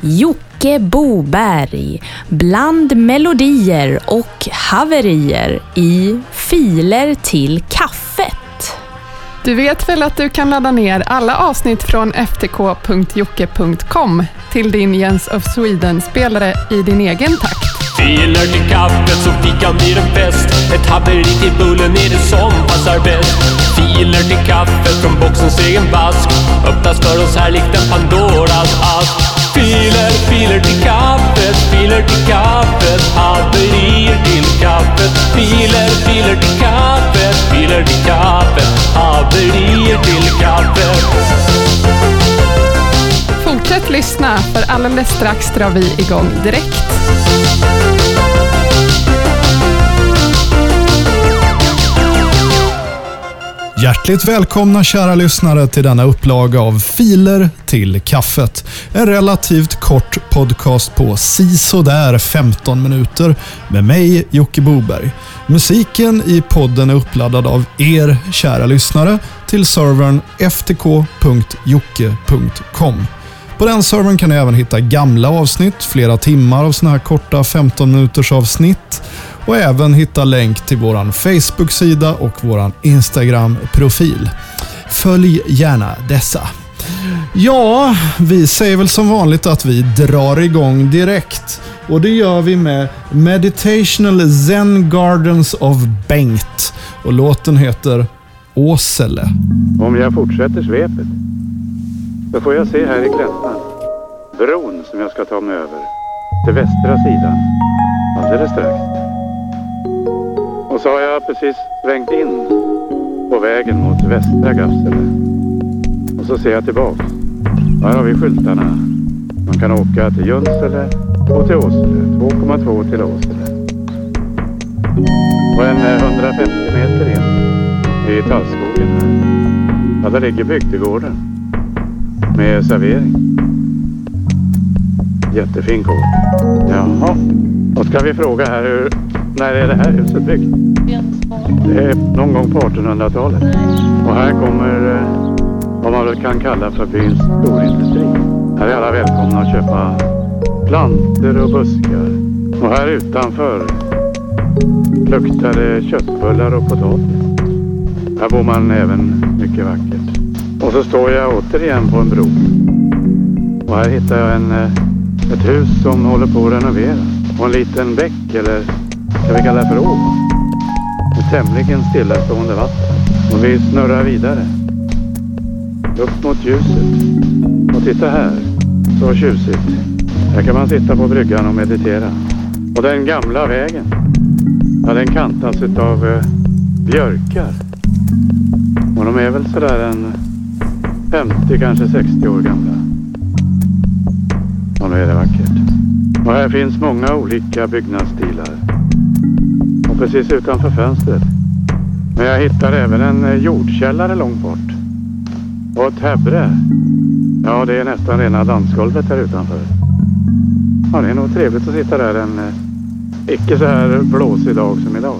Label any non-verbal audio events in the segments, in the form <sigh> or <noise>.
Jocke Boberg. Bland melodier och haverier i Filer till kaffet. Du vet väl att du kan ladda ner alla avsnitt från ftk.jocke.com till din Jens of Sweden-spelare i din egen takt. Filer till kaffet så fikan blir en fest. Ett haveri till bullen är det som passar bäst. Filer till kaffet från boxens egen vask Öppnas för oss här likt en Pandoras ask Filer, filer till kaffet, filer till kaffet. Haverier till kaffet. Filer, filer till kaffet, filer till kaffet. Haverier till kaffet. Fortsätt lyssna, för alldeles strax drar vi igång direkt. Hjärtligt välkomna kära lyssnare till denna upplaga av Filer till kaffet. En relativt kort podcast på sisådär 15 minuter med mig Jocke Boberg. Musiken i podden är uppladdad av er kära lyssnare till servern ftk.jocke.com. På den servern kan ni även hitta gamla avsnitt, flera timmar av såna här korta 15 minuters avsnitt och även hitta länk till vår Facebook-sida och vår Instagram-profil. Följ gärna dessa. Ja, vi säger väl som vanligt att vi drar igång direkt. Och det gör vi med Meditational Zen Gardens of Bengt. Och låten heter Åsele. Om jag fortsätter svepet då får jag se här i Klättan bron som jag ska ta mig över till västra sidan alldeles strax. Och så har jag precis svängt in på vägen mot västra Gafsele. Och så ser jag tillbaka. Här har vi skyltarna. Man kan åka till Junsele och till Åsele. 2,2 till Åsele. Och en eh, 150 meter in i tallskogen här. Ja, där ligger bygdegården. Med servering. Jättefin kåk. Jaha. Då ska vi fråga här hur... När är det här huset byggt? Det är någon gång på 1800-talet. Och här kommer eh, vad man kan kalla för byns storindustri. Här är alla välkomna att köpa plantor och buskar. Och här utanför luktar det köttbullar och potatis. Här bor man även mycket vackert. Och så står jag återigen på en bro. Och här hittar jag en, eh, ett hus som håller på att renoveras. Och en liten bäck, eller ska vi kalla det för å? Med tämligen stillastående vatten. Och vi snurrar vidare. Upp mot ljuset. Och titta här. Så tjusigt. Här kan man sitta på bryggan och meditera. Och den gamla vägen. Ja, den kantas utav eh, björkar. Och de är väl sådär en 50, kanske 60 år gamla. Och nu är det vackert. Och här finns många olika byggnadsstilar. Och precis utanför fönstret. Men jag hittar även en eh, jordkällare långt bort. Och ett häbre. Ja, det är nästan rena dansgolvet här utanför. Ja, det är nog trevligt att sitta där en eh, icke så här blåsig dag som idag.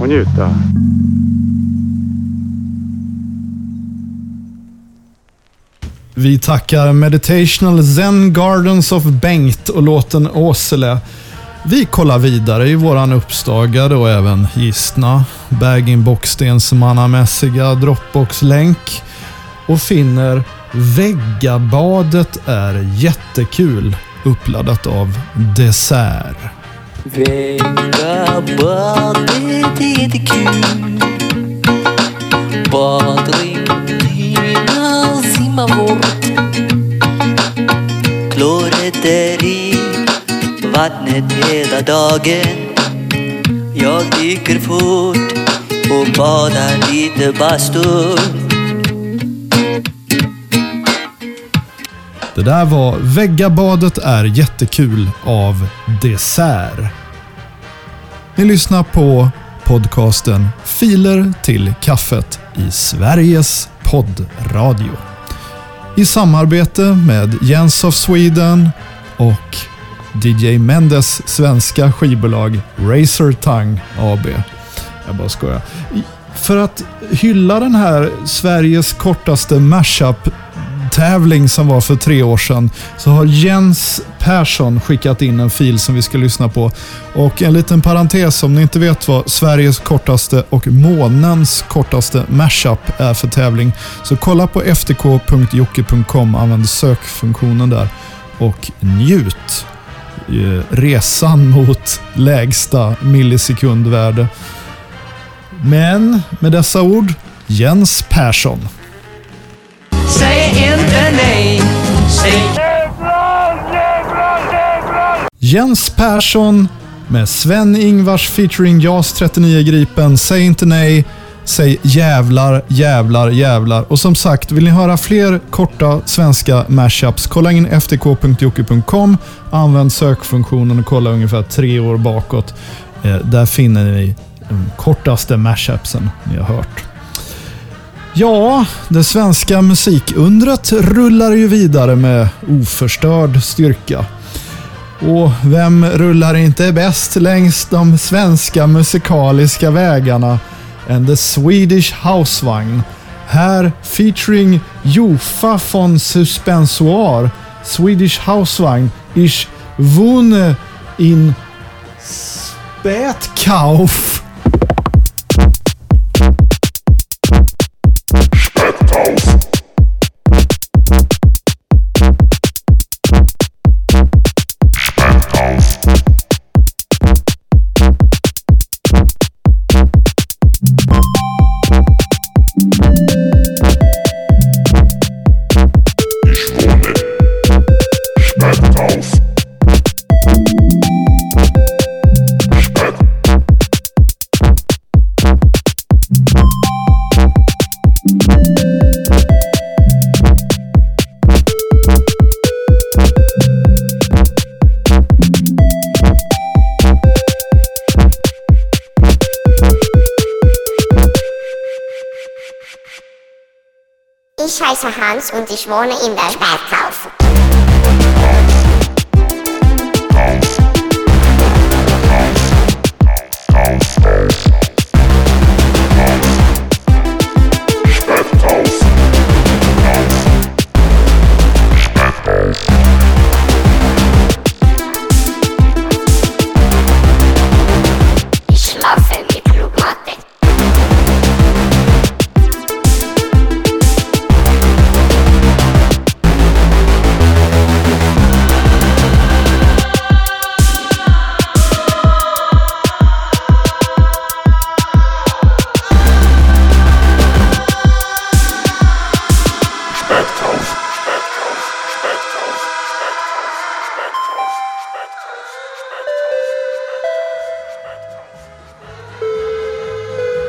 Och njuta. Vi tackar Meditational Zen Gardens of Bengt och låten Åsele. Vi kollar vidare i våran uppstagade och även gistna bag boxstens mannamässiga Dropbox-länk och finner Väggabadet är jättekul uppladdat av Dessert. Väggabadet är jättekul. Bort Kloret är i vattnet hela dagen Jag dyker fort och badar lite bastu Det där var Väggabadet är jättekul av Dessert. Ni lyssnar på podcasten Filer till kaffet i Sveriges poddradio. I samarbete med Jens of Sweden och DJ Mendes svenska skivbolag Razor Tongue AB. Jag bara skojar. För att hylla den här Sveriges kortaste mashup tävling som var för tre år sedan så har Jens Persson skickat in en fil som vi ska lyssna på. Och en liten parentes om ni inte vet vad Sveriges kortaste och månens kortaste mashup är för tävling så kolla på ftk.jocke.com använd sökfunktionen där och njut. Eh, resan mot lägsta millisekundvärde. Men med dessa ord, Jens Persson. Jens Persson med Sven-Ingvars featuring JAS 39 Gripen. Säg inte nej. Säg jävlar, jävlar, jävlar. Och som sagt, vill ni höra fler korta svenska mashups, kolla in ftk.jocke.com. Använd sökfunktionen och kolla ungefär tre år bakåt. Eh, där finner ni de kortaste mashupsen ni har hört. Ja, det svenska musikundret rullar ju vidare med oförstörd styrka. Och vem rullar inte bäst längs de svenska musikaliska vägarna än The Swedish Housevagn? Här featuring Jofa von Suspensoir, Swedish Housevagn, Ich wohne in Spätkauf. Ich heiße Hans und ich wohne in der Spätkauf.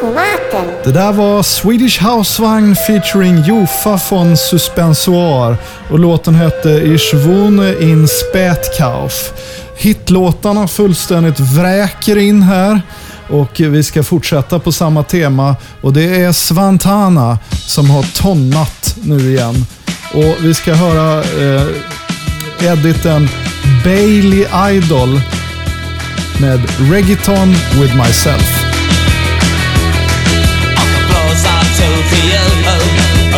Tomaten. Det där var Swedish Housevagn featuring Jofa von Suspensoir och låten hette Ich wohne in Spätkauf. Hitlåtarna fullständigt vräker in här och vi ska fortsätta på samma tema och det är Svantana som har tonnat nu igen. Och vi ska höra eh, editen Bailey Idol med Reggaeton with myself.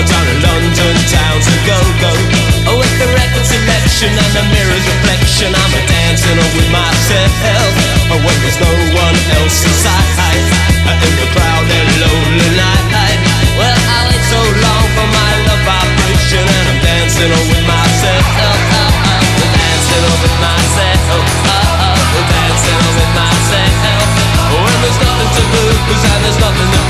Down in London town to go go. Oh, with the record selection and the mirror's reflection, I'm a dancing with myself. Oh, when there's no one else inside, in the crowded lonely night. Well, I wait so long for my love vibration, and I'm dancing with myself. Oh, oh, oh, dancing with myself. Oh, oh, dancing with myself. When there's nothing to lose and there's nothing to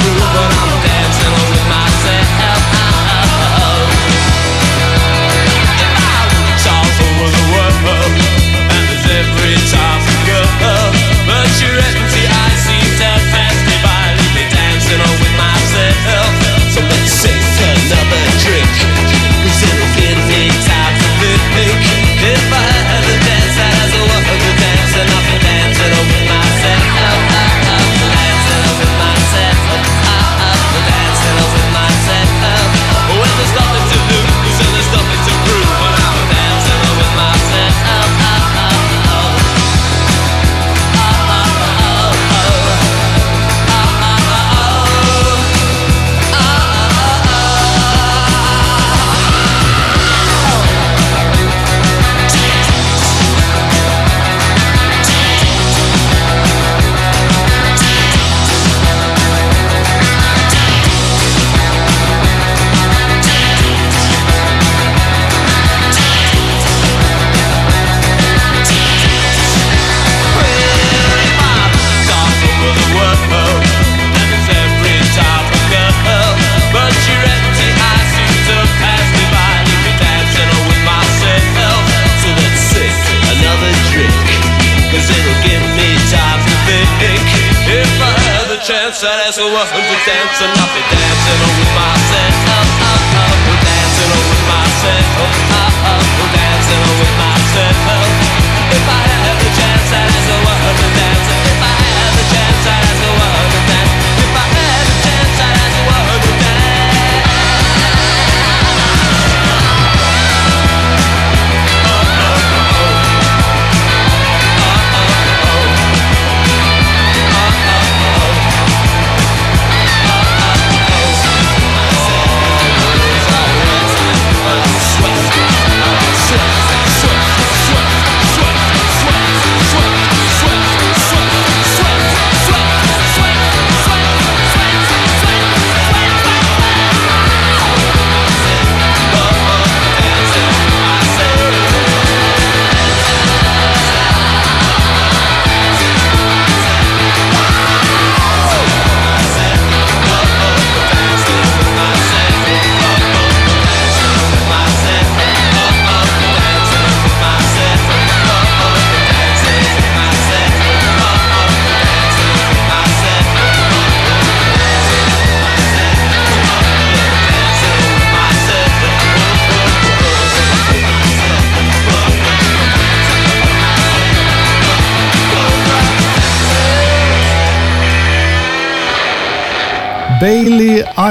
ass who wasn't to dance and not be.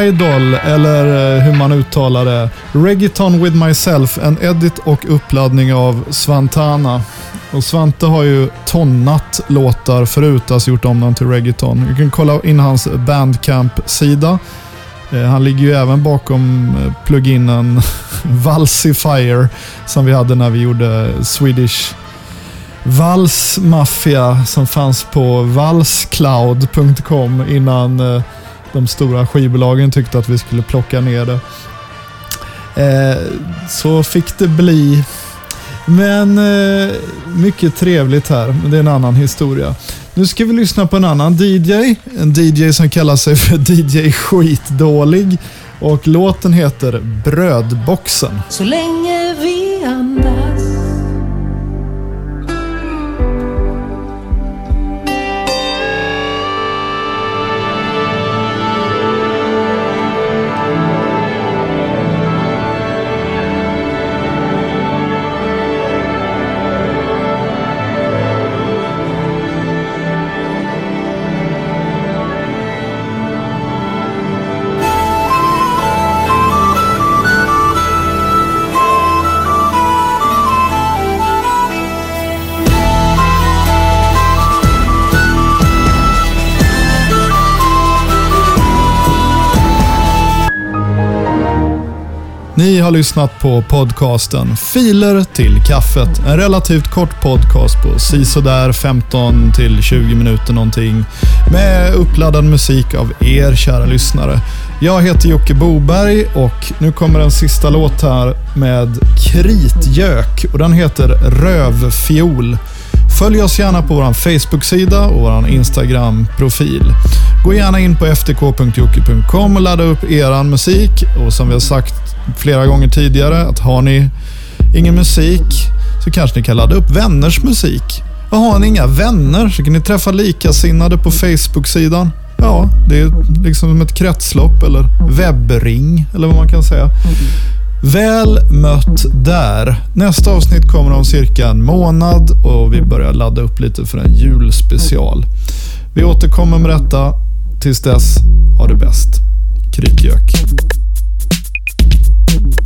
Idol, eller eh, hur man uttalar det. Reggaeton with myself, en edit och uppladdning av Svantana. Och Svante har ju tonnat låtar förut, alltså gjort om dem till reggaeton. Du kan kolla in hans Bandcamp-sida. Eh, han ligger ju även bakom eh, pluginen <laughs> Valsifier som vi hade när vi gjorde Swedish Vals Mafia som fanns på valscloud.com innan de stora skivbolagen tyckte att vi skulle plocka ner det. Eh, så fick det bli. Men eh, mycket trevligt här, men det är en annan historia. Nu ska vi lyssna på en annan DJ. En DJ som kallar sig för <laughs> DJ Skitdålig. Och låten heter Brödboxen. Så länge Ni har lyssnat på podcasten Filer till kaffet. En relativt kort podcast på sisådär 15 till 20 minuter någonting. Med uppladdad musik av er kära lyssnare. Jag heter Jocke Boberg och nu kommer en sista låt här med Kritgök och den heter Rövfiol. Följ oss gärna på vår Facebook-sida och vår Instagram-profil. Gå gärna in på ftk.jocke.com och ladda upp eran musik. Och som vi har sagt flera gånger tidigare, att har ni ingen musik så kanske ni kan ladda upp vänners musik. Och har ni inga vänner så kan ni träffa likasinnade på Facebook-sidan. Ja, det är liksom som ett kretslopp eller webbring eller vad man kan säga. Väl mött där. Nästa avsnitt kommer om cirka en månad och vi börjar ladda upp lite för en julspecial. Vi återkommer med detta. Tills dess, ha det bäst. Krypgök. Mm-hmm.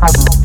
Garden.